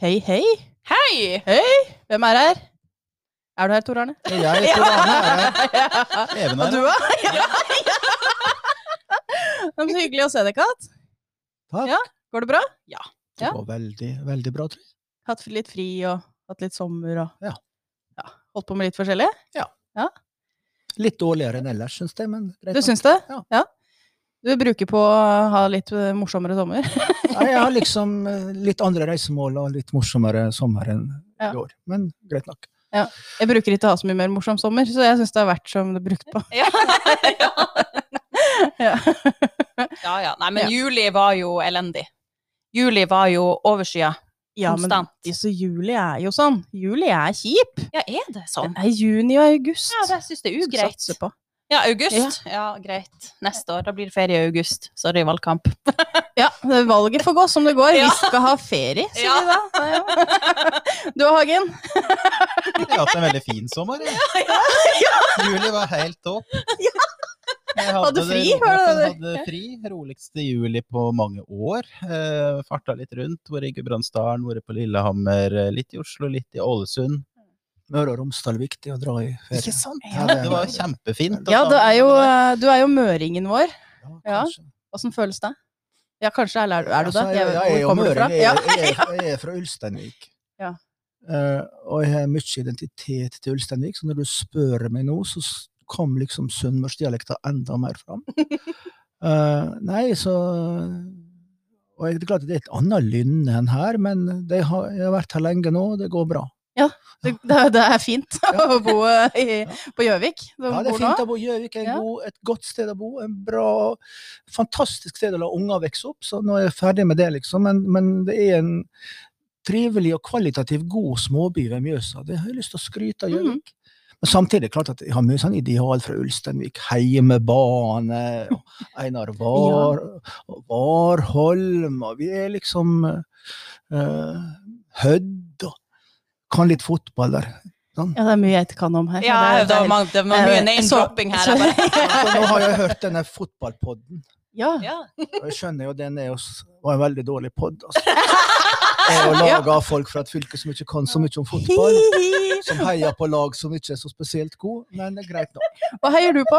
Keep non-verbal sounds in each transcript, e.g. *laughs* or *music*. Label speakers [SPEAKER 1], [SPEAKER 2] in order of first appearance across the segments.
[SPEAKER 1] Hei, hei.
[SPEAKER 2] Hei! Hei!
[SPEAKER 1] Hvem er her? Er du her, Tor Arne?
[SPEAKER 3] Jeg Tor Arne er her. Even
[SPEAKER 1] Og
[SPEAKER 3] her.
[SPEAKER 1] du òg? Ja. Er så hyggelig å se deg, Kat.
[SPEAKER 3] Takk.
[SPEAKER 1] Ja. Går det bra? Ja.
[SPEAKER 3] Det går veldig, veldig bra, tror jeg.
[SPEAKER 1] Hatt litt fri og hatt litt sommer og
[SPEAKER 3] Ja.
[SPEAKER 1] Ja. Holdt på med litt forskjellig? Ja.
[SPEAKER 3] Litt dårligere enn ellers, syns jeg, men.
[SPEAKER 1] Du syns det?
[SPEAKER 3] Ja.
[SPEAKER 1] Du bruker på å ha litt eh, morsommere sommer? *laughs*
[SPEAKER 3] Nei, jeg har liksom eh, litt andre reisemål og litt morsommere sommer enn
[SPEAKER 1] Ja.
[SPEAKER 3] i år. Men greit nok.
[SPEAKER 1] Jeg bruker ikke å ha så mye mer morsom sommer, så jeg syns det er verdt som det er brukt på.
[SPEAKER 2] Ja. *laughs* ja. *laughs*
[SPEAKER 1] Ja.
[SPEAKER 2] ja, ja. Nei, men
[SPEAKER 1] Ja.
[SPEAKER 2] juli var jo elendig. Juli var jo overskya.
[SPEAKER 1] Ja, men så juli er jo sånn. Juli er kjip.
[SPEAKER 2] Ja, er det sånn?
[SPEAKER 1] Det er juni og august.
[SPEAKER 2] Ja, det syns jeg er ugreit.
[SPEAKER 1] satse på.
[SPEAKER 2] Ja, august. Ja. greit. Neste år. Da blir det ferie i august. Sorry, valgkamp. *laughs*
[SPEAKER 1] Ja, valget får gå som det går.
[SPEAKER 2] Ja.
[SPEAKER 1] Vi skal ha ferie, sier
[SPEAKER 2] Ja.
[SPEAKER 1] vi da. Ja. *laughs* Du og Hagen?
[SPEAKER 4] Jeg har hatt en veldig fin sommer. *laughs* Juli var helt topp. Jeg
[SPEAKER 1] Hadde fri, hører
[SPEAKER 4] du? hadde fri. Roligste juli på mange år. Eh, farta litt rundt. Vært i Gudbrandsdalen, vært på Lillehammer, eh, litt i Oslo, litt i Ålesund.
[SPEAKER 3] Møre og Romsdal viktig å dra i ferie.
[SPEAKER 4] Ikke sant?
[SPEAKER 3] Ja, det-
[SPEAKER 4] var kjempefint.
[SPEAKER 1] Ja, er jo, eh, du er jo møringen vår.
[SPEAKER 3] Ja.
[SPEAKER 1] Åssen føles det? Ja, kanskje, eller er du, er du det?
[SPEAKER 3] Jeg, jeg, jeg, er jo møring. Jeg, jeg, er- fra Ulsteinvik.
[SPEAKER 1] Ja.
[SPEAKER 3] Uh, og jeg har mye identitet til Ulsteinvik, så når du spør meg nå, så kom liksom sunnmørsdialekta enda mer fram. Uh, *laughs* nei, så Og jeg, det er klart det er et annet lynne enn her, men det har, jeg har vært her lenge nå, og det går bra.
[SPEAKER 1] Det, det, det er fint
[SPEAKER 3] Ja. *laughs*
[SPEAKER 1] å bo i, på Gjøvik.
[SPEAKER 3] Ja, det er fint å bo i Gjøvik.
[SPEAKER 1] Ja.
[SPEAKER 3] god- Et godt sted å bo. En bra, fantastisk sted å la unger vokse opp. Så nå er jeg ferdig med det, liksom. Men, men det er en trivelig og kvalitativt god småby ved Mjøsa. Det har jeg lyst til å skryte av
[SPEAKER 1] Gjøvik.
[SPEAKER 3] Gjøvik. Men samtidig er det klart at jeg har mye sånn ideal fra Ulsteinvik. Heimebane, Einar *laughs* Var, ja. Warholm, og vi er liksom uh, Hødd, kan litt fotball der. Sånn.
[SPEAKER 1] Ja, det er mye jeg ikke kan om her.
[SPEAKER 2] Ja,
[SPEAKER 1] det er-
[SPEAKER 2] det var, det var mye name-dropping her.
[SPEAKER 1] så- *laughs*
[SPEAKER 3] nå har jeg hørt denne fotballpodden.
[SPEAKER 1] Ja.
[SPEAKER 2] ja.
[SPEAKER 3] Og jeg skjønner jo den er var en veldig dårlig pod. Altså. *laughs* Og laga av folk fra et fylke som ikke kan så mye om fotball. *laughs* Som heier på lag som ikke er så spesielt gode, men det er greit nok.
[SPEAKER 1] Hva heier du på?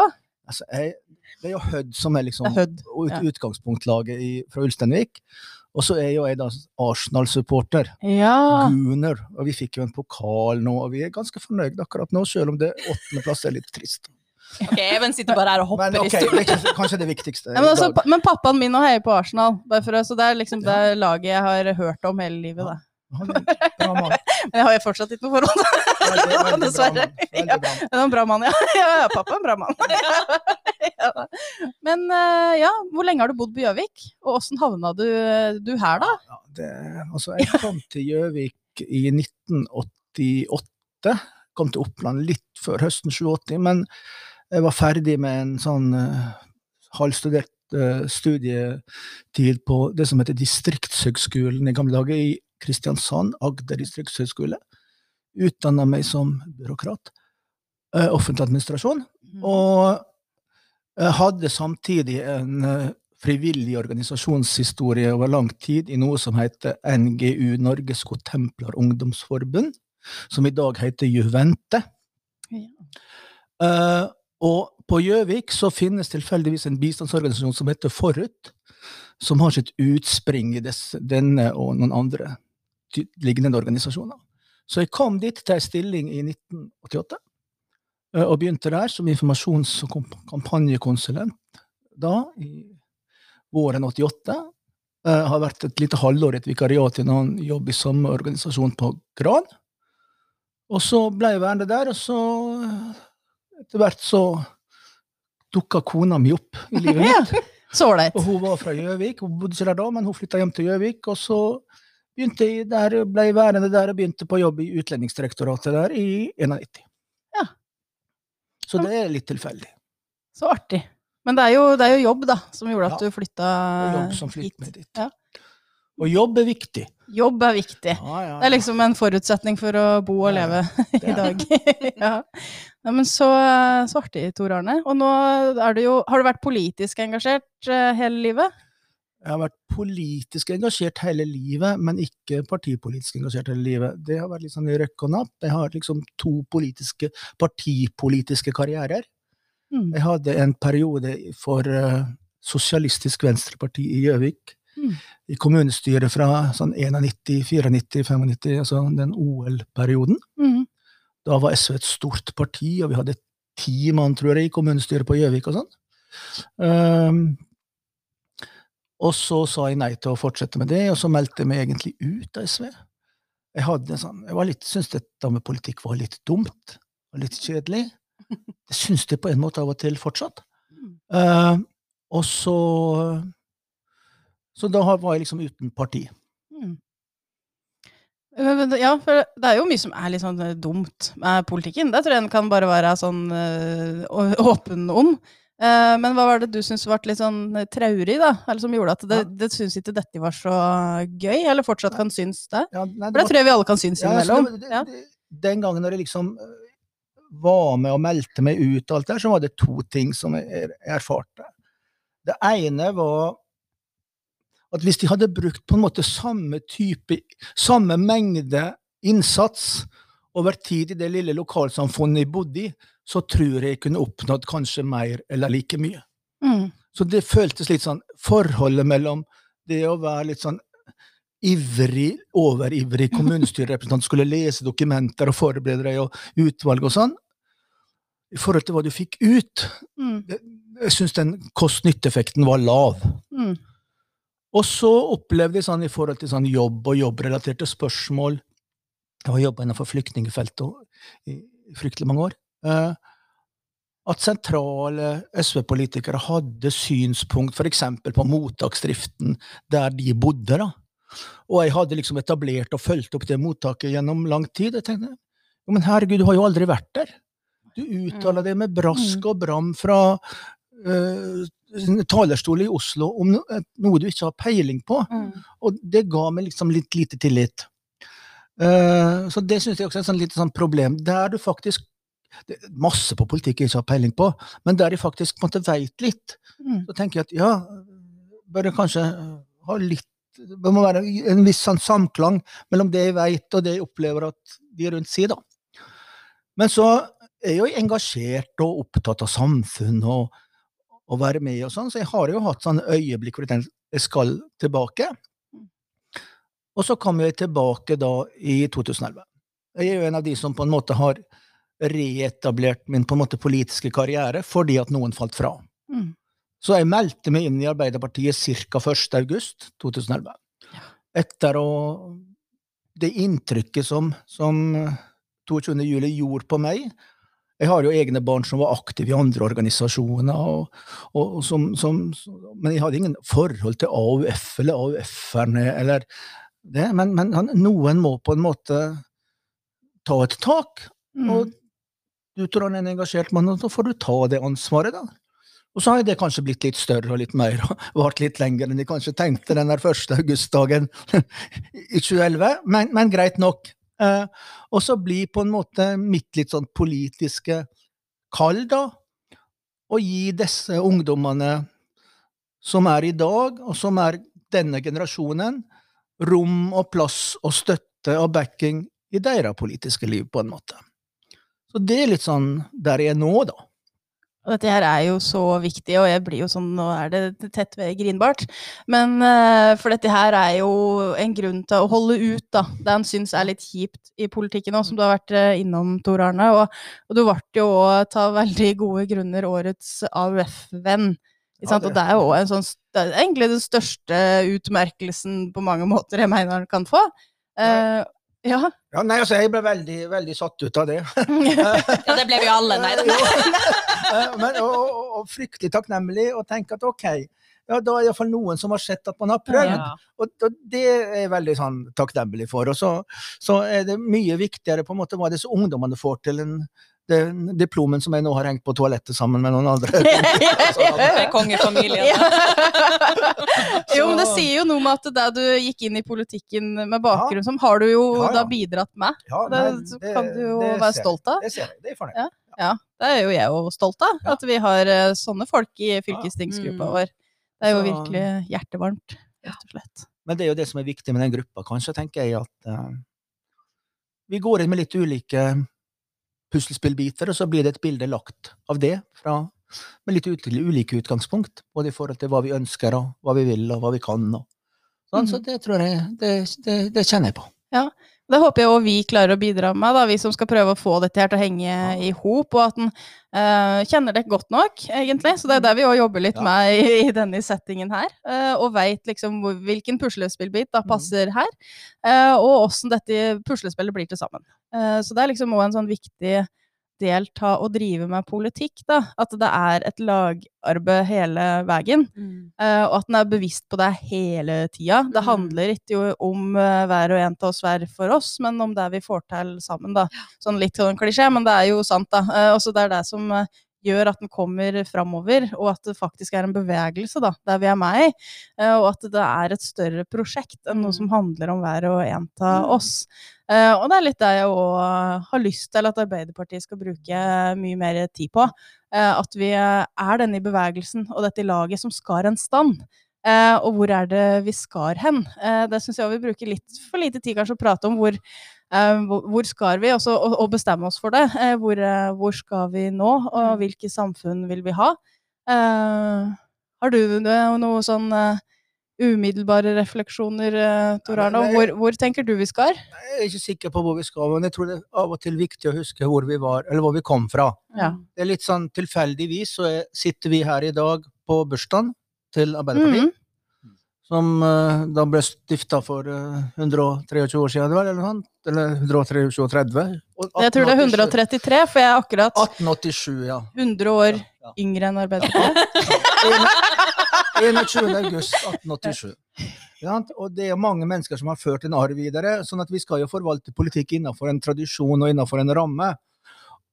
[SPEAKER 3] Altså, jeg, det er jo Hødd som er liksom
[SPEAKER 1] er Hødd,
[SPEAKER 3] ut,
[SPEAKER 1] ja.
[SPEAKER 3] utgangspunktlaget i, fra Ulsteinvik. Og så er jo jeg da Arsenal-supporter.
[SPEAKER 1] Ja.
[SPEAKER 3] Guner. Og vi fikk jo en pokal nå, og vi er ganske fornøyde akkurat nå, selv om det åttendeplass er litt trist.
[SPEAKER 2] Ok, Even sitter bare her og hopper
[SPEAKER 3] Men
[SPEAKER 2] i
[SPEAKER 3] ok, det
[SPEAKER 2] stolen.
[SPEAKER 3] er kanskje det viktigste *laughs*
[SPEAKER 1] Ja, men,
[SPEAKER 3] i
[SPEAKER 1] altså, men pappaen min nå heier på Arsenal, bare for, så det er liksom det laget jeg har hørt om hele livet. Da.
[SPEAKER 3] Han bra mann. *laughs*
[SPEAKER 1] Men jeg har jo fortsatt ikke noe forhold
[SPEAKER 3] bra
[SPEAKER 1] Dessverre.
[SPEAKER 3] mann. Han bra
[SPEAKER 1] er en bra mann, ja. *laughs* ja, ja pappa er en bra mann. *laughs* Men eh, ja, hvor lenge har du bodd på Gjøvik? Og åssen havna du, du her, da?
[SPEAKER 3] Ja, det, altså, jeg kom til Gjøvik i 1988. Kom til Oppland litt før høsten 87, men jeg var ferdig med en sånn uh, halvstudert uh, studietid på det som heter Distriktshøgskolen i gamle dager, i Kristiansand, Agder distriktshøgskole. Utdanna meg som byråkrat. eh, offentlig administrasjon. Og hadde samtidig en eh, frivillig organisasjonshistorie over lang tid i noe som heter NGU, Norges Godtemplar Ungdomsforbund, som i dag heter Juvente.
[SPEAKER 1] Ja.
[SPEAKER 3] Eh, og på Gjøvik så finnes tilfeldigvis en bistandsorganisasjon som heter Forut, som har sitt utspring i dess, denne og noen andre lignende organisasjoner. Så jeg kom dit til ei stilling i 1988, eh, og begynte der som informasjons- og kampanjekonsulent da, i våren 88. Jeg har vært et lite halvår i et vikariat i en annen jobb i samme organisasjon på Gran. Og så ble jeg værende der, og så eh, etter hvert så dukka kona mi opp i livet mitt. *laughs*
[SPEAKER 1] Så ålreit.
[SPEAKER 3] Og hun var fra Gjøvik, hun bodde ikke der da, men hun flytta hjem til Gjøvik. Og så begynte der, ble værende der og begynte på jobb i Utlendingsdirektoratet der i 91.
[SPEAKER 1] Ja.
[SPEAKER 3] Så det er litt tilfeldig.
[SPEAKER 1] Så artig. Men det er, jo, det er jo jobb, da, som gjorde at
[SPEAKER 3] Ja.
[SPEAKER 1] du flytta
[SPEAKER 3] Og jobb som flyttet meg dit.
[SPEAKER 1] Ja.
[SPEAKER 3] Og jobb er viktig.
[SPEAKER 1] Jobb er viktig.
[SPEAKER 3] Ja, ja,
[SPEAKER 1] Det er liksom en forutsetning for å bo og
[SPEAKER 3] Ja,
[SPEAKER 1] leve *laughs* i dag. *laughs* ja. Nei, men så, så artig, Tor Arne. Og nå er du jo Har du vært politisk engasjert eh, hele livet?
[SPEAKER 3] Jeg har vært politisk engasjert hele livet, men ikke partipolitisk engasjert hele livet. Det har vært litt sånn i røkk og napp. Jeg har liksom to politiske, partipolitiske karrierer.
[SPEAKER 1] Mm.
[SPEAKER 3] Jeg hadde en periode for uh, Sosialistisk Venstreparti i Gjøvik.
[SPEAKER 1] Mm.
[SPEAKER 3] I kommunestyret fra sånn 91, 94, 95, altså den OL-perioden.
[SPEAKER 1] Mm.
[SPEAKER 3] Da var SV et stort parti, og vi hadde ti mann, tror jeg, i kommunestyret på Gjøvik og sånn. Ehm, og så sa jeg nei til å fortsette med det, og så meldte jeg meg egentlig ut av SV. Jeg hadde en sånn, jeg var litt, syntes dette med politikk var litt dumt, og litt kjedelig. *laughs* Det syns jeg på en måte av og til fortsatt. Eh, og så Så da var jeg liksom uten parti.
[SPEAKER 1] Mm. Ja, for det er jo mye som er litt sånn eh, dumt med politikken. Det tror jeg en kan bare være sånn eh, åpen om. Eh, men hva var det du syntes ble litt sånn traurig, da? Eller som gjorde at det,
[SPEAKER 3] Ja.
[SPEAKER 1] det syns ikke dette var så gøy? Eller fortsatt kan synes det?
[SPEAKER 3] Ja, nei,
[SPEAKER 1] For det tror jeg vi alle kan synes
[SPEAKER 3] Ja,
[SPEAKER 1] innimellom. Ja.
[SPEAKER 3] den gangen når jeg liksom eh, var med og meldte meg ut, og alt der, så var det to ting som jeg erfarte. Det ene var at hvis de hadde brukt på en måte samme type, samme mengde innsats over tid i det lille lokalsamfunnet jeg bodde i, så tror jeg jeg kunne oppnådd kanskje mer eller like mye.
[SPEAKER 1] Mm.
[SPEAKER 3] Så det føltes litt sånn Forholdet mellom det å være litt sånn ivrig, overivrig *laughs* kommunestyrerepresentant, skulle lese dokumenter og forberede deg og utvalg og sånn, i forhold til hva du fikk ut,
[SPEAKER 1] Mm.
[SPEAKER 3] jeg syns den kost-nytte-effekten var lav.
[SPEAKER 1] Mm.
[SPEAKER 3] Og så opplevde jeg sånn i forhold til sånn jobb og jobbrelaterte spørsmål Jeg har jobba innenfor flyktningfeltet i i fryktelig mange år. Eh, At sentrale SV-politikere hadde synspunkt f.eks. på mottaksdriften der de bodde. da. Og jeg hadde liksom etablert og fulgt opp det mottaket gjennom lang tid. Jeg tenkte jo, men herregud, du har jo aldri vært der. Du uttaler det med brask og bram fra uh, talerstol i Oslo om no noe du ikke har peiling på.
[SPEAKER 2] Mm.
[SPEAKER 3] Og det ga meg liksom litt lite tillit. Uh, så det syns jeg også er et sånn lite sånn problem. Der du faktisk det er Masse på politikk jeg ikke har peiling på, men der jeg faktisk på en måte veit litt,
[SPEAKER 1] Mm.
[SPEAKER 3] så tenker jeg at ja, bør jeg kanskje ha litt Det må være en viss sånn samklang mellom det jeg veit og det jeg opplever at de rundt sier, da. Men så er jeg jo engasjert og opptatt av samfunn og å være med og sånn, så jeg har jo hatt sånne øyeblikk hvor jeg tenker jeg skal tilbake. Og så kom jeg tilbake da i 2011. Jeg er jo en av de som på en måte har reetablert min på en måte politiske karriere fordi at noen falt fra.
[SPEAKER 1] Mm.
[SPEAKER 3] Så jeg meldte meg inn i Arbeiderpartiet ca. 1. august 2011. Etter å Det inntrykket som, som 22. juli gjorde på meg Jeg har jo egne barn som var aktive i andre organisasjoner, og, og, og som, som, men jeg hadde ingen forhold til AUF eller AUF-erne eller det. Men, men noen må på en måte ta et tak.
[SPEAKER 1] Mm.
[SPEAKER 3] Og du tror han er en engasjert mann, og da får du ta det ansvaret, da. Og så har det kanskje blitt litt større og litt mer, og *laughs* vart litt lenger enn de kanskje tenkte den der første augustdagen *laughs* i 2011, men, men greit nok. Eh, og så blir på en måte mitt litt sånn politiske kall, da, å gi disse ungdommene som er i dag, og som er denne generasjonen, rom og plass og støtte og backing i deres politiske liv, på en måte. Så det er litt sånn der jeg er nå, da.
[SPEAKER 1] Og dette her er jo så viktig, og jeg blir jo sånn Nå er det tett ved grinbart. Men eh, for dette her er jo en grunn til å holde ut, da. Det han syns er litt kjipt i politikken òg, som du har vært eh, innom, Tor Arne. Og, og du ble jo òg av veldig gode grunner årets AUF-venn.
[SPEAKER 3] Ja, det-
[SPEAKER 1] Og det er jo en sånn Det er egentlig den største utmerkelsen på mange måter jeg mener han kan få. Eh, ja.
[SPEAKER 3] Ja, nei, altså, jeg ble veldig, veldig satt ut av det. *laughs*
[SPEAKER 2] Ja, det ble vi alle, nei da.
[SPEAKER 3] Eh, Men, og, og, og fryktelig takknemlig, og tenke at ok, ja, da er iallfall noen som har sett at man har prøvd.
[SPEAKER 2] Ja.
[SPEAKER 3] Og, og det er jeg veldig sånn takknemlig for. Og så, så er det mye viktigere på en måte hva disse ungdommene får til en den diplomen som jeg nå har hengt på toalettet sammen med noen andre. *laughs* *laughs*
[SPEAKER 2] Med kongefamilien. *laughs*
[SPEAKER 1] jo, men det sier jo noe med at da du gikk inn i politikken med bakgrunn som, har du jo
[SPEAKER 3] Ja, ja.
[SPEAKER 1] da bidratt med.
[SPEAKER 3] Ja,
[SPEAKER 1] Det,
[SPEAKER 3] det,
[SPEAKER 1] kan du jo være stolt av.
[SPEAKER 3] Det ser jeg. Det er fornøyd.
[SPEAKER 1] Ja. Ja, det er jo jeg jo stolt av. At vi har eh, sånne folk i fylkestingsgruppa
[SPEAKER 2] Mm.
[SPEAKER 1] vår. Det er jo virkelig hjertevarmt, rett og slett.
[SPEAKER 3] Men det er jo det som er viktig med den gruppa, kanskje, tenker jeg at uh, vi går inn med litt ulike puslespillbiter, og så blir det et bilde lagt av det fra med litt ut, ulike utgangspunkt, både i forhold til hva vi ønsker, og hva vi vil, og hva vi kan. Og, sånn, Så
[SPEAKER 1] Mhm.
[SPEAKER 3] det tror jeg det, det, det kjenner jeg på.
[SPEAKER 1] Det håper jeg òg vi klarer å bidra med, da, vi som skal prøve å få dette her til å henge i hop, og at en uh, kjenner det godt nok, egentlig. Så det er det vi òg jobber litt
[SPEAKER 3] Ja.
[SPEAKER 1] med i, i denne settingen her. Uh, og veit liksom hvor, hvilken puslespillbit da
[SPEAKER 3] Mhm.
[SPEAKER 1] passer her, Uh, og åssen dette puslespillet blir til sammen. Eh, så det er liksom òg en sånn viktig del og drive med politikk, da. At det er et lagarbeid hele veien. Eh, og at en er bevisst på det hele tida. Det
[SPEAKER 2] Mm.
[SPEAKER 1] handler ikke jo om uh, hver og en av oss hver for oss, men om det vi får til sammen, da. Sånn litt sånn klisjé, men det er jo sant, da. Eh, også det er det som gjør at den kommer framover, og at det faktisk er en bevegelse, da, der vi er med i. Eh, og at det er et større prosjekt enn noe
[SPEAKER 2] Mm.
[SPEAKER 1] som handler om hver og en av
[SPEAKER 2] Mm.
[SPEAKER 1] oss. Eh, og det er litt det jeg òg har lyst til at Arbeiderpartiet skal bruke mye mer tid på. Eh, at vi er denne i bevegelsen og dette laget som skar en stand. Og hvor er det vi skar hen? Det syns jeg vi bruker litt for lite tid kanskje å prate om. Hvor, hvor, skal vi, også, og, og bestemme oss for det. Eh, hvor, eh, hvor skal vi nå, og
[SPEAKER 2] Mm.
[SPEAKER 1] hvilke samfunn vil vi ha? Eh, har du noe sånn eh, umiddelbare refleksjoner, eh, Tor Arne? Hvor, hvor tenker du vi skal?
[SPEAKER 3] Jeg er ikke sikker på hvor vi skal, men jeg tror det er av og til viktig å huske hvor vi var, eller hvor vi kom fra.
[SPEAKER 1] Ja.
[SPEAKER 3] Det er litt sånn tilfeldigvis så er, sitter vi her i dag på bursdagen til Arbeiderpartiet.
[SPEAKER 1] Mm.
[SPEAKER 3] Som uh, da ble stifta for uh, 123 år siden, eller noe sånt? Eller 133?
[SPEAKER 1] Jeg tror det er 133, for jeg er akkurat
[SPEAKER 3] 1887, ja.
[SPEAKER 1] 100 år
[SPEAKER 3] ja.
[SPEAKER 1] yngre enn Arbeiderpartiet.
[SPEAKER 3] 21. august 1887. Ja, og det er mange mennesker som har ført en arv videre, sånn at vi skal jo forvalte politikk innenfor en tradisjon og innenfor en ramme.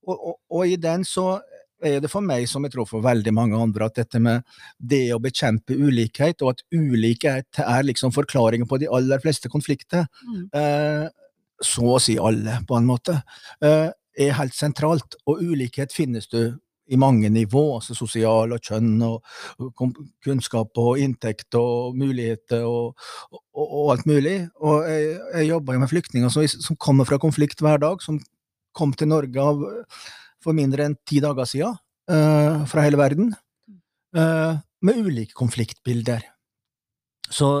[SPEAKER 3] Og, og, og i den så er det for meg, som jeg tror for veldig mange andre, at dette med det å bekjempe ulikhet, og at ulikhet er liksom forklaringen på de aller fleste konflikter,
[SPEAKER 1] Mm.
[SPEAKER 3] eh, så å si alle, på en måte, eh, er helt sentralt. Og ulikhet finnes du i mange nivå, altså sosial og kjønn og kunnskap og inntekt og muligheter og, og, og alt mulig. Og jeg, jeg jobber jo med flyktninger som, som kommer fra konflikt hver dag, som kom til Norge av, for mindre enn ti dager siden, uh, fra hele verden, uh, med ulike konfliktbilder. Så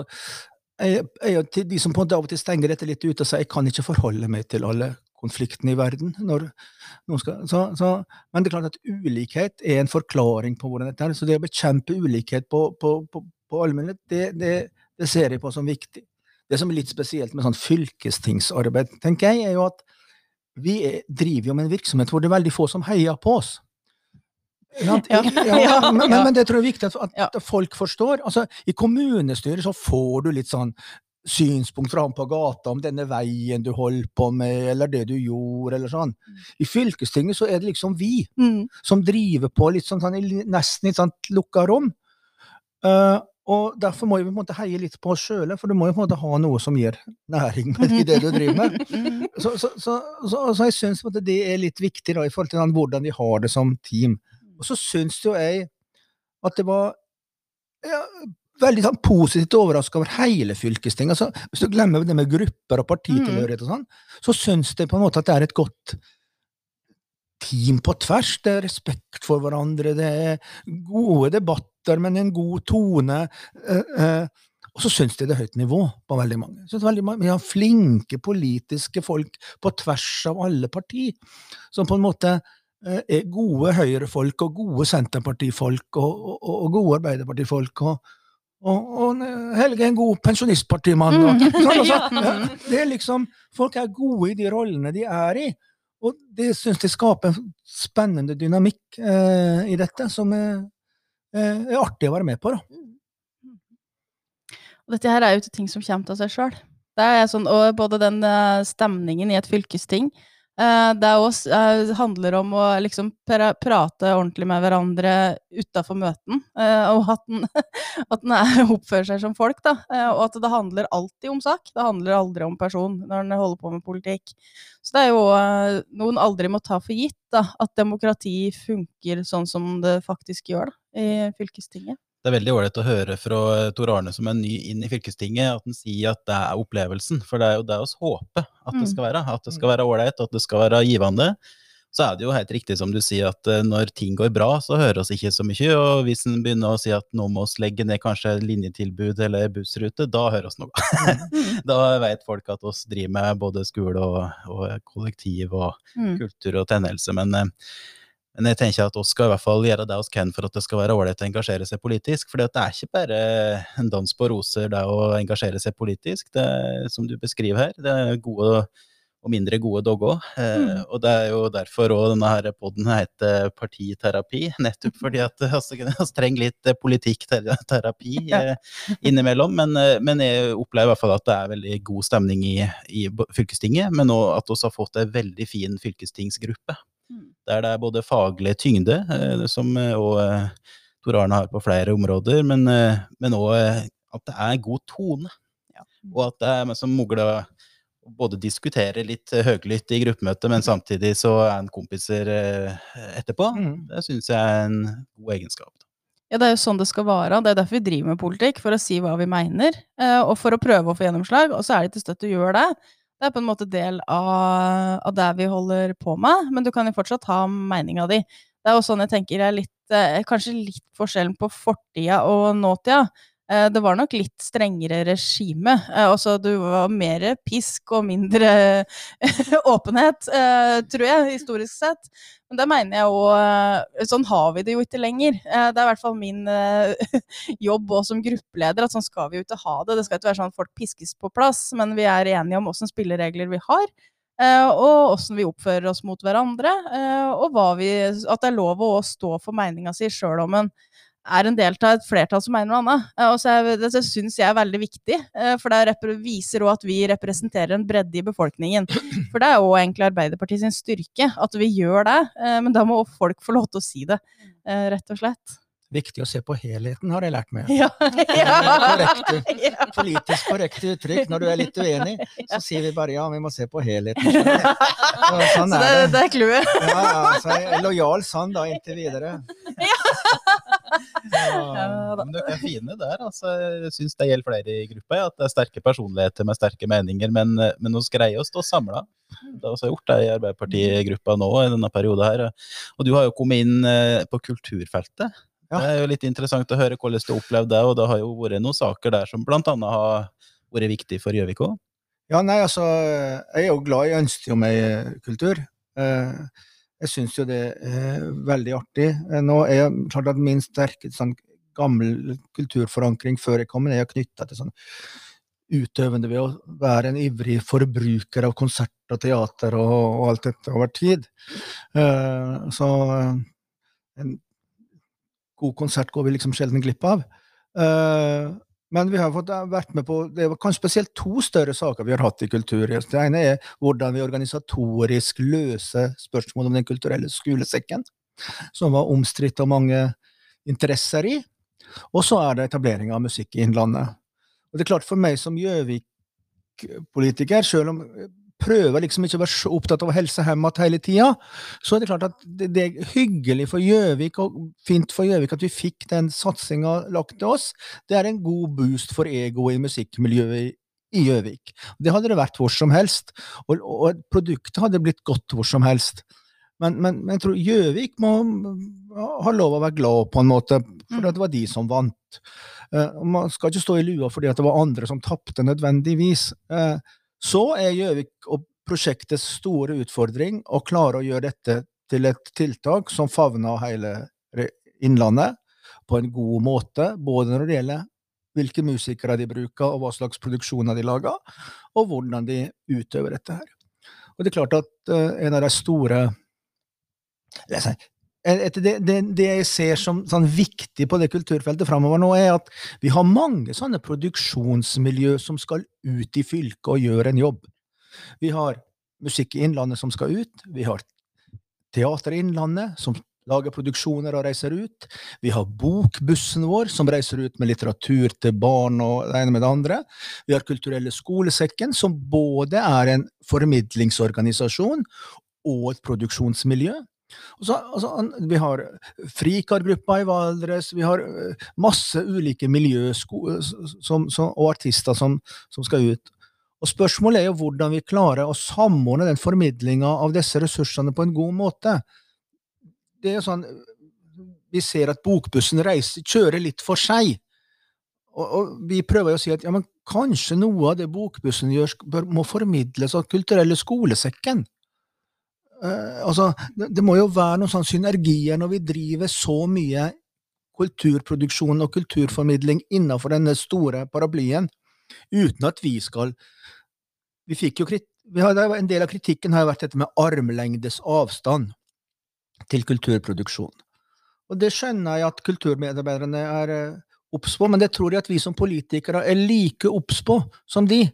[SPEAKER 3] jeg, jeg til de som på en av og til stenger dette litt ut og sier jeg kan ikke forholde meg til alle konfliktene i verden. Når noen skal, så, så, men det er klart at ulikhet er en forklaring på hvordan dette er. Så det å bekjempe ulikhet på, på, på, på allmennhet, det, det, det ser jeg på som viktig. Det som er litt spesielt med sånn fylkestingsarbeid, tenker jeg, er jo at vi er, driver jo med en virksomhet hvor det er veldig få som heier på oss. *laughs* Ja,
[SPEAKER 1] Ja.
[SPEAKER 3] men, men, det tror jeg er viktig at, at folk forstår. Altså, I kommunestyret så får du litt sånn synspunkt fra ham på gata om denne veien du holder på med, eller det du gjorde, eller sånn. I fylkestinget så er det liksom vi
[SPEAKER 1] Mm.
[SPEAKER 3] som driver på litt sånn, sånn nesten i et sånt lukka rom. Eh, og derfor må vi på en måte heie litt på oss sjøle, for du må jo på en måte ha noe som gir næring med *laughs* i det du driver med.
[SPEAKER 1] Mm.
[SPEAKER 3] Så, så, så, så, så jeg syns det er litt viktig da, i forhold til hvordan vi har det som team. Og så syns jo jeg at det var ja, veldig sånn, positivt overraska over hele fylkestinget. Altså, hvis du glemmer det med grupper og partitilhørighet og sånn, så syns jeg på en måte at det er et godt team på tvers. Det er respekt for hverandre, det er gode debatter, men en god tone. eh, eh, og så syns de det er høyt nivå på veldig mange. Synes veldig mange. Vi har flinke politiske folk på tvers av alle parti, som på en måte eh, er gode Høyre-folk og gode Senterpartifolk og, og, og gode Arbeiderpartifolk. og og, og Helge er en god pensjonistpartimann. Og,
[SPEAKER 1] Mm.
[SPEAKER 3] sånn, *laughs* og
[SPEAKER 1] så,
[SPEAKER 3] ja, det er liksom, folk er gode i de rollene de er i. Og det syns jeg skaper en spennende dynamikk eh, i dette, som er, eh, er artig å være med på. da.
[SPEAKER 1] Og dette her er jo ikke ting som kommer av seg sjøl. Sånn, både den eh, stemningen i et fylkesting Det er også, eh, handler om å liksom pra prate ordentlig med hverandre utafor møten. eh, og at den, *laughs* at den er, oppfører seg som folk. Da. eh, og at det handler alltid om sak. Det handler aldri om person når en holder på med politikk. Så det er jo eh, noe en aldri må ta for gitt. Da, at demokrati funker sånn som det faktisk gjør da, i fylkestinget.
[SPEAKER 4] Det er veldig ålreit å høre fra eh, Tor Arne som er ny inn i fylkestinget, at han sier at det er opplevelsen. For det er jo det vi håper at det
[SPEAKER 1] Mm.
[SPEAKER 4] skal være. At det skal være ålreit, at det skal være givende. Så er det jo helt riktig som du sier, at eh, når ting går bra, så hører oss ikke så mye. Og hvis en begynner å si at nå må vi legge ned kanskje linjetilbud eller bussrute, da hører oss noe. *laughs* da vet folk at oss driver med både skole og, og kollektiv og
[SPEAKER 1] Mm.
[SPEAKER 4] kultur og tennelse. Men, eh, men jeg tenker at oss skal i hvert fall gjøre det vi kan for at det skal være ålreit å engasjere seg politisk. For det er ikke bare en dans på roser, det å engasjere seg politisk. Det er, som du beskriver her, det er gode og mindre gode dog òg. Eh,
[SPEAKER 1] Mm.
[SPEAKER 4] og det er jo derfor òg denne her podden heter Partiterapi. *laughs* Nettopp *laughs* fordi at vi trenger litt eh, politikkterapi *laughs* eh, innimellom. Men, eh, men jeg opplever i hvert fall at det er veldig god stemning i, i fylkestinget. Men òg at vi har fått en veldig fin fylkestingsgruppe.
[SPEAKER 1] Mm.
[SPEAKER 4] Der det er både faglig tyngde, eh, som eh, og eh, Tor Arne har på flere områder, men men eh, at det er god tone.
[SPEAKER 2] Ja.
[SPEAKER 4] Og at det er som Mogla både diskutere litt høylytt høglytt i gruppemøtet, men samtidig så er en kompiser etterpå.
[SPEAKER 3] Mm.
[SPEAKER 4] Det syns jeg er en god egenskap.
[SPEAKER 1] Ja, det er jo sånn det skal være. Det er derfor vi driver med politikk, for å si hva vi mener, og for å prøve å få gjennomslag. Og så er det til støtte å gjøre det. Det er på en måte del av, av det vi holder på med, men du kan jo fortsatt ha meninga di. Det er jo sånn jeg tenker er litt, eh, kanskje litt forskjellen på fortida og nåtida. Eh, Det var nok litt strengere regime. Eh, Altså, du var mer pisk og mindre *laughs* åpenhet, eh, tror jeg, historisk sett. Men det mener jeg òg Sånn har vi det jo ikke lenger. Det er i hvert fall min *laughs* jobb òg som gruppeleder, at sånn skal vi jo ikke ha det. Det skal ikke være sånn at folk piskes på plass, men vi er enige om åssen spilleregler vi har. Og åssen vi oppfører oss mot hverandre. Og vi, at det er lov å stå for meninga si sjøl om en er en del av et flertall som mener noe annet. Eh, Og så er, det syns jeg er veldig viktig, eh, for det viser òg at vi representerer en bredde i befolkningen. For det er jo egentlig Arbeiderpartiet sin styrke, at vi gjør det. eh, Men da må folk få lov til å si det, rett og slett.
[SPEAKER 3] Viktig å se på helheten, har jeg lært meg. *laughs*
[SPEAKER 1] Ja.
[SPEAKER 3] Korrekte. *laughs*
[SPEAKER 1] Ja.
[SPEAKER 3] Politisk korrekte uttrykk. Når du er litt uenig, så sier vi bare ja, vi må se på helheten. *laughs* Så, sånn
[SPEAKER 1] Så det,
[SPEAKER 3] er det.
[SPEAKER 1] det er clouet.
[SPEAKER 3] Ja, ja, så jeg er lojal sånn da, inntil videre.
[SPEAKER 1] Ja, da.
[SPEAKER 4] Men dere er fine der. altså Jeg syns det gjelder flere i gruppa. ja, At det er sterke personligheter med sterke meninger. Men, men vi greier å stå samla. Det har vi gjort det i Arbeiderpartigruppa nå i denne perioden her. Og du har jo kommet inn eh, på kulturfeltet. Det er jo litt interessant å høre hvordan du har opplevd det. Og det har jo vært noen saker der som bl.a. har vært viktig for Gjøvik òg.
[SPEAKER 3] Ja, nei, altså, jeg er jo glad, i ønsket om ei kultur. Eh, Jeg syns jo det er veldig artig. Eh, Nå er jeg klart at min sterke sånn gammel kulturforankring før jeg kom inn, er knytta til sånn utøvende ved å være en ivrig forbruker av konsert og teater og, og alt dette over tid. Uh, Så eh, en god konsert går vi liksom sjelden glipp av. Eh, Men vi har fått eh, vært med på det var kanskje spesielt to større saker vi har hatt i kultur. Det ene er hvordan vi organisatorisk løser spørsmål om den kulturelle skolesekken, som var omstridt og mange interesser i. Og så er det etablering av musikk i Innlandet. Og det er klart For meg som Gjøvik-politiker, selv om prøver liksom ikke å være så opptatt av å helse hjem hele tida, så er det klart at det, er hyggelig for Gjøvik og fint for Gjøvik at vi fikk den satsinga lagt til oss. Det er en god boost for egoet i musikkmiljøet i Gjøvik. Det hadde det vært hvor som helst, og, og produktet hadde blitt godt hvor som helst. Men, men, men jeg tror Gjøvik må ha lov å være glad på en måte, for det var de som vant. Uh, man skal ikke stå i lua fordi det var andre som tapte nødvendigvis. Eh, så er Gjøvik og prosjektets store utfordring å klare å gjøre dette til et tiltak som favner hele Innlandet på en god måte, både når det gjelder hvilke musikere de bruker, og hva slags produksjoner de lager, og hvordan de utøver dette her. Og det er klart at eh, en av de store et- det, det, det jeg ser som sånn viktig på det kulturfeltet framover nå, er at vi har mange sånne produksjonsmiljø som skal ut i fylket og gjøre en jobb. Vi har Musikk i Innlandet som skal ut, vi har Teater i Innlandet som lager produksjoner og reiser ut. Vi har Bokbussen vår, som reiser ut med litteratur til barn og det ene med det andre. Vi har Kulturelle skolesekken, som både er en formidlingsorganisasjon og et produksjonsmiljø. Så, altså, vi har Frikargruppa i Valdres, vi har eh, masse ulike miljø som, og artister som, som skal ut. Og Spørsmålet er jo hvordan vi klarer å samordne den formidlinga av disse ressursene på en god måte. Det er jo sånn, Vi ser at bokbussen reiser, kjører litt for seg. Og, og vi prøver jo å si at ja, kanskje noe av det bokbussen gjør, må formidles av kulturelle skolesekken. Eh, altså, det, det må jo være noen sånn synergier når vi driver så mye kulturproduksjon og kulturformidling innenfor denne store paraplyen, uten at vi skal Vi fikk jo vi har, En del av kritikken har jo vært dette med armlengdes avstand til kulturproduksjon. Og det skjønner jeg at kulturmedarbeiderne er eh, obs på, men det tror jeg at vi som politikere er like obs på som de.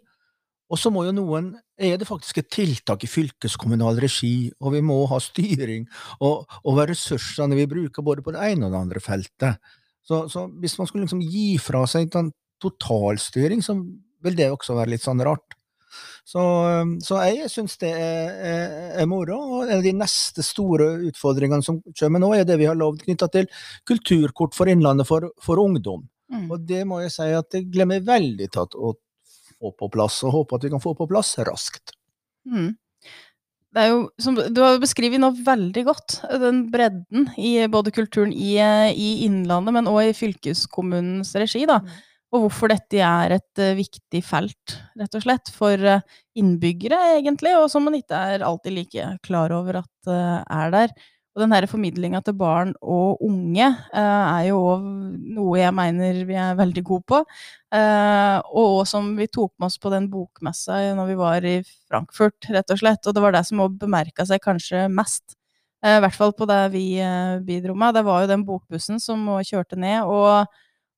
[SPEAKER 3] Og så må jo noen Er det faktisk et tiltak i fylkeskommunal regi, og vi må ha styring og, hva ressursene vi bruker både på det ene og det andre feltet. Så, så hvis man skulle liksom gi fra seg en totalstyring, så vil det også være litt sånn rart. Så, så jeg syns det er, er, er moro. Og en av de neste store utfordringene som kommer nå, er det vi har lovd knytta til kulturkort for Innlandet for, for ungdom.
[SPEAKER 1] Mm.
[SPEAKER 3] Og det må jeg si at jeg glemmer veldig tatt at å få på plass, og håper at vi kan få på plass raskt.
[SPEAKER 1] Mm. Det er jo, som, du har beskrevet nå veldig godt den bredden i både kulturen i, i Innlandet, men òg i fylkeskommunens regi. da. Og hvorfor dette er et eh, viktig felt, rett og slett, for eh, innbyggere, egentlig, og som man ikke er alltid like klar over at eh, er der. Og den her formidlinga til barn og unge eh, er jo noe jeg mener vi er veldig gode på. Eh, og som vi tok med oss på den bokmessa når vi var i Frankfurt, rett og slett. Og det var det som òg bemerka seg kanskje mest. eh, I hvert fall på det vi bidro med. Det var jo den bokbussen som kjørte ned. og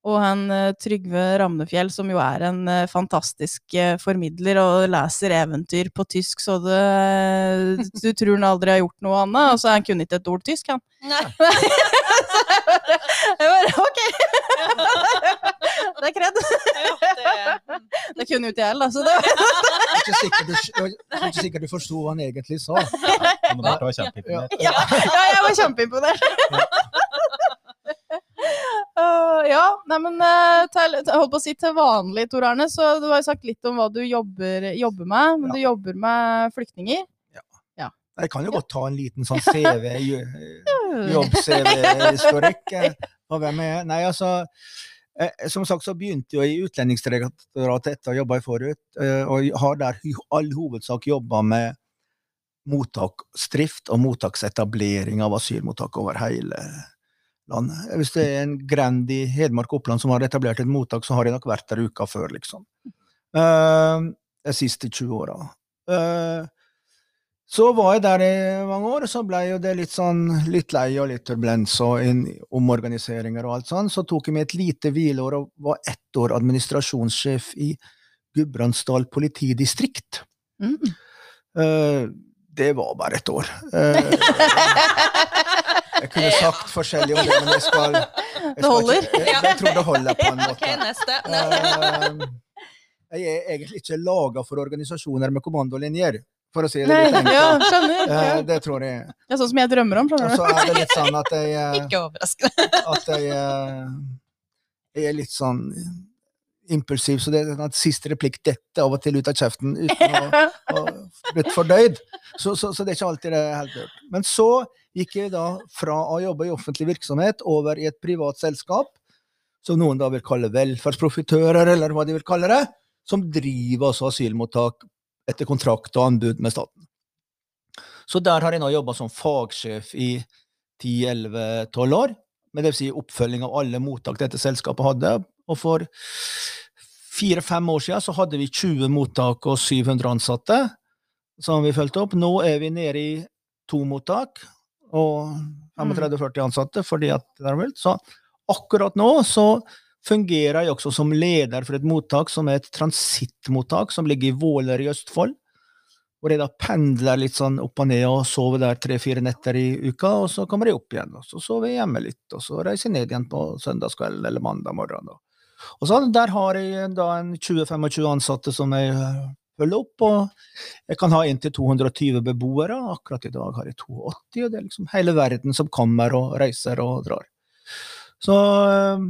[SPEAKER 1] og han eh, Trygve Ramnefjell, som jo er en eh, fantastisk eh, formidler og leser eventyr på tysk, så det, du tror han aldri har gjort noe annet. Og så han kunne ikke et ord tysk, han.
[SPEAKER 2] Nei. *laughs*
[SPEAKER 1] Jeg bare, *laughs* ok! *laughs* Det er kred.
[SPEAKER 2] Det,
[SPEAKER 1] Det kunne jo ikke jeg heller, så det
[SPEAKER 3] var ikke sikkert du, er ikke sikkert du forsto hva han egentlig sa.
[SPEAKER 1] Ja, jeg var kjempeimponert. Uh, ja, nei, men uh, til, holdt på å si til vanlig, Tor Arne, så du har jo sagt litt om hva du jobber, jobber med. Men
[SPEAKER 3] Ja.
[SPEAKER 1] du jobber med flyktninger.
[SPEAKER 3] Jeg kan jo godt ta en liten sånn CV, *laughs* jobb-CV-historikk. eh, på hvem jeg er. Nei, altså, som sagt så begynte jeg i Utlendingsdirektoratet etter å ha jobba i forut, og har der i all hovedsak jobba med mottaksdrift og mottaksetablering av asylmottak over hele. Hvis det er en grend i Hedmark og Oppland som har etablert et mottak, så har jeg nok vært der uka før, liksom. Uh, de siste 20 åra. Uh, så var jeg der i mange år, så ble jo det litt sånn litt lei og litt turbulens og omorganiseringer og alt sånn. Så tok jeg meg et lite hvileår og var ett år administrasjonssjef i Gudbrandsdal politidistrikt.
[SPEAKER 1] Mm.
[SPEAKER 3] Uh, det var bare et år. Eh, *laughs* jeg kunne sagt forskjellig om det, men jeg skal, jeg
[SPEAKER 1] Det holder.
[SPEAKER 3] Ikke, jeg, jeg tror det holder på en
[SPEAKER 2] Ok,
[SPEAKER 3] måte.
[SPEAKER 2] neste. *laughs*
[SPEAKER 3] Eh, jeg er egentlig ikke laga for organisasjoner med kommandolinjer, for å si det
[SPEAKER 1] Nei,
[SPEAKER 3] litt enkelt.
[SPEAKER 1] ja, skjønner.
[SPEAKER 3] Eh, det tror jeg.
[SPEAKER 1] Det er sånn som jeg drømmer om.
[SPEAKER 3] Og så er det litt sånn at jeg, eh,
[SPEAKER 2] Ikke overraskende. *laughs*
[SPEAKER 3] at jeg, jeg er litt sånn impulsiv, så det er sånn at siste replikk dette av og til ut av kjeften uten å *laughs* ha blitt fordøyd. Så, så, så det er ikke alltid det er helt hørt. Men så gikk jeg da fra å jobbe i offentlig virksomhet over i et privat selskap, som noen da vil kalle velferdsprofitører, eller hva de vil kalle det, som driver altså asylmottak etter kontrakt og anbud med staten. Så der har jeg nå jobba som fagsjef i 10-11-12 år, med det vil si oppfølging av alle mottak dette selskapet hadde. Og for fire-fem år siden så hadde vi 20 mottak og 700 ansatte som vi fulgte opp. Nå er vi nede i to mottak og 35-40 ansatte fordi at det er vilt. Så akkurat nå så fungerer jeg også som leder for et mottak som er et transittmottak som ligger i Våler i Østfold. Hvor jeg da pendler litt sånn opp og ned og sover der tre-fire netter i uka, og så kommer jeg opp igjen. Og så sover jeg hjemme litt, og så reiser jeg ned igjen på søndagskveld eller mandag morgen. Da. Og så Der har jeg da en 20-25 ansatte som jeg følge opp. Og jeg kan ha inntil 220 beboere. Akkurat i dag har jeg 82, og det er liksom hele verden som kommer og reiser og drar. Så eh,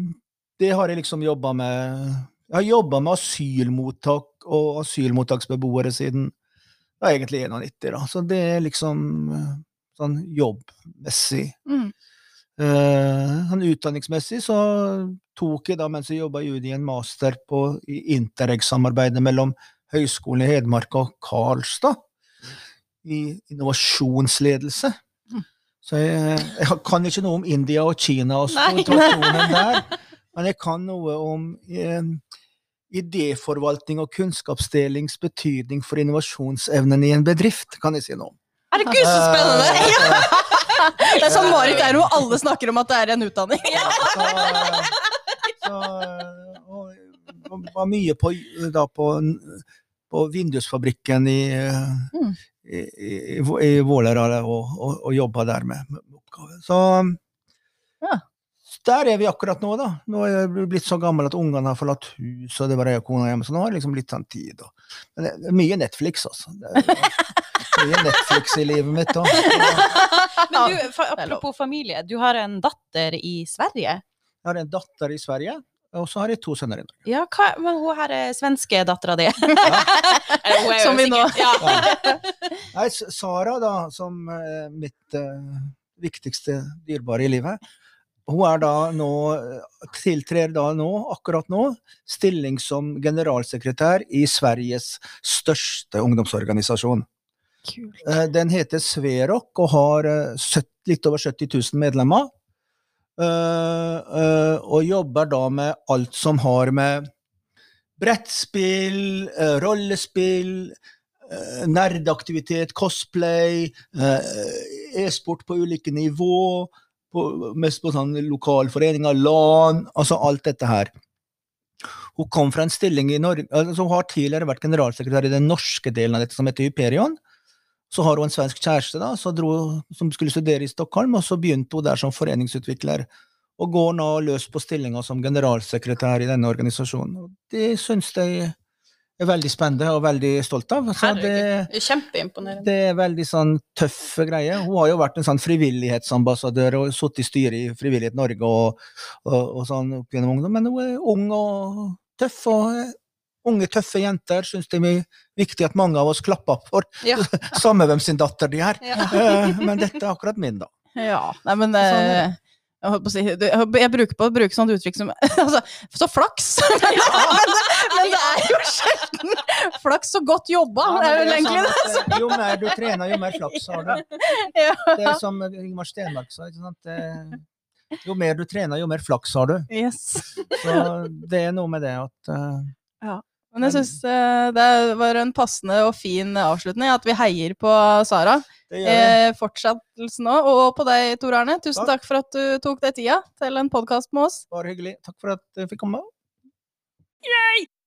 [SPEAKER 3] det har jeg liksom jobba med. Jeg har jobba med asylmottak og asylmottaksbeboere siden ja, egentlig 91, da. Så det er liksom eh, sånn jobbmessig.
[SPEAKER 1] Mm.
[SPEAKER 3] Uh, utdanningsmessig så tok jeg da, mens jeg jobba i UDI, en master på Interreg-samarbeidet mellom Høgskolen i Hedmark og Karlstad i innovasjonsledelse.
[SPEAKER 1] Mm.
[SPEAKER 3] Så jeg, jeg kan ikke noe om India og Kina og situasjonen der, men jeg kan noe om eh, idéforvaltning og kunnskapsdelings betydning for innovasjonsevnen i en bedrift, kan jeg si noe om.
[SPEAKER 2] Herregud, så spennende!
[SPEAKER 3] Ja.
[SPEAKER 1] Det er sånn Marit er hvor alle snakker om at det er en utdanning.
[SPEAKER 3] Så, så og var mye på, da på, på vindusfabrikken i,
[SPEAKER 1] Mm.
[SPEAKER 3] i, i, i Vålerenga og, og, og jobba der med, med oppgaver. Så
[SPEAKER 1] Ja.
[SPEAKER 3] der er vi akkurat nå, da. Nå er jeg blitt så gammel at ungene har forlatt hus, og det var jeg og kona hjemme, så nå har jeg liksom litt sånn tid. Og, men det er mye Netflix, altså. Det er mye Netflix i livet mitt òg. *laughs*
[SPEAKER 2] Men du, apropos familie, du har en datter i Sverige.
[SPEAKER 3] Jeg har en datter i Sverige, og så har jeg to sønner i Norge.
[SPEAKER 2] Ja, hva, men hun her er svenske dattera di. Ja. *laughs* jo
[SPEAKER 1] Som vi nå.
[SPEAKER 2] Ja. *laughs*
[SPEAKER 3] Nei, Sara, da, som er mitt uh, viktigste dyrebare i livet, hun er da nå, eh, tiltrer da nå, akkurat nå, stilling som generalsekretær i Sveriges største ungdomsorganisasjon.
[SPEAKER 1] Kult.
[SPEAKER 3] Eh, Den heter Sverok og har eh, litt over 70 000 medlemmer. Eh, eh, og jobber da med alt som har med brettspill, eh, rollespill, nerdaktivitet, cosplay, e-sport på ulike nivå, på, mest på sånn lokalforeninger, LAN, altså alt dette her. Hun kom fra en stilling i Norge, altså hun har tidligere vært generalsekretær i den norske delen av dette som heter Hyperion. Så har hun en svensk kjæreste da, så dro, som skulle studere i Stockholm, og så begynte hun der som foreningsutvikler. Og går nå løs på stillinga som generalsekretær i denne organisasjonen. Det syns jeg er veldig spennende og veldig stolt av. Så det,
[SPEAKER 2] er kjempeimponerende.
[SPEAKER 3] det er veldig sånn tøffe greier. Hun har jo vært en sånn frivillighetsambassadør og sittet i styret i Frivillighet Norge og, og, og sånn opp gjennom ungdom, men hun er ung og tøff. og Unge, tøffe jenter syns det er viktig at mange av oss klapper for.
[SPEAKER 2] Ja. *laughs*
[SPEAKER 3] Samme hvem sin datter de er.
[SPEAKER 2] Ja.
[SPEAKER 3] Eh, Men dette er akkurat min, da.
[SPEAKER 1] Ja, nei, men
[SPEAKER 3] Sånn
[SPEAKER 1] eh,
[SPEAKER 3] det.
[SPEAKER 1] jeg, på å si, jeg, bruker på å bruke sånt uttrykk som *laughs* altså, Så flaks! *laughs* men, men det er jo sjelden flaks så godt jobba!
[SPEAKER 3] Ja,
[SPEAKER 1] det er vel egentlig det.
[SPEAKER 3] sånn eh, Jo mer du trener, jo mer flaks har du. Det er som Ingmar Stenmark sa. Ikke sant? Jo mer du trener, jo mer flaks har du.
[SPEAKER 1] Yes.
[SPEAKER 3] Så det er noe med det at eh,
[SPEAKER 1] Men jeg syns det var en passende og fin avslutning at vi heier på Sara. Eh, fortsettelsen òg. Og på deg, Tor Arne. Tusen
[SPEAKER 3] Takk.
[SPEAKER 1] takk for at du tok deg tida til en podkast med oss.
[SPEAKER 3] Bare hyggelig. Takk for at jeg fikk komme.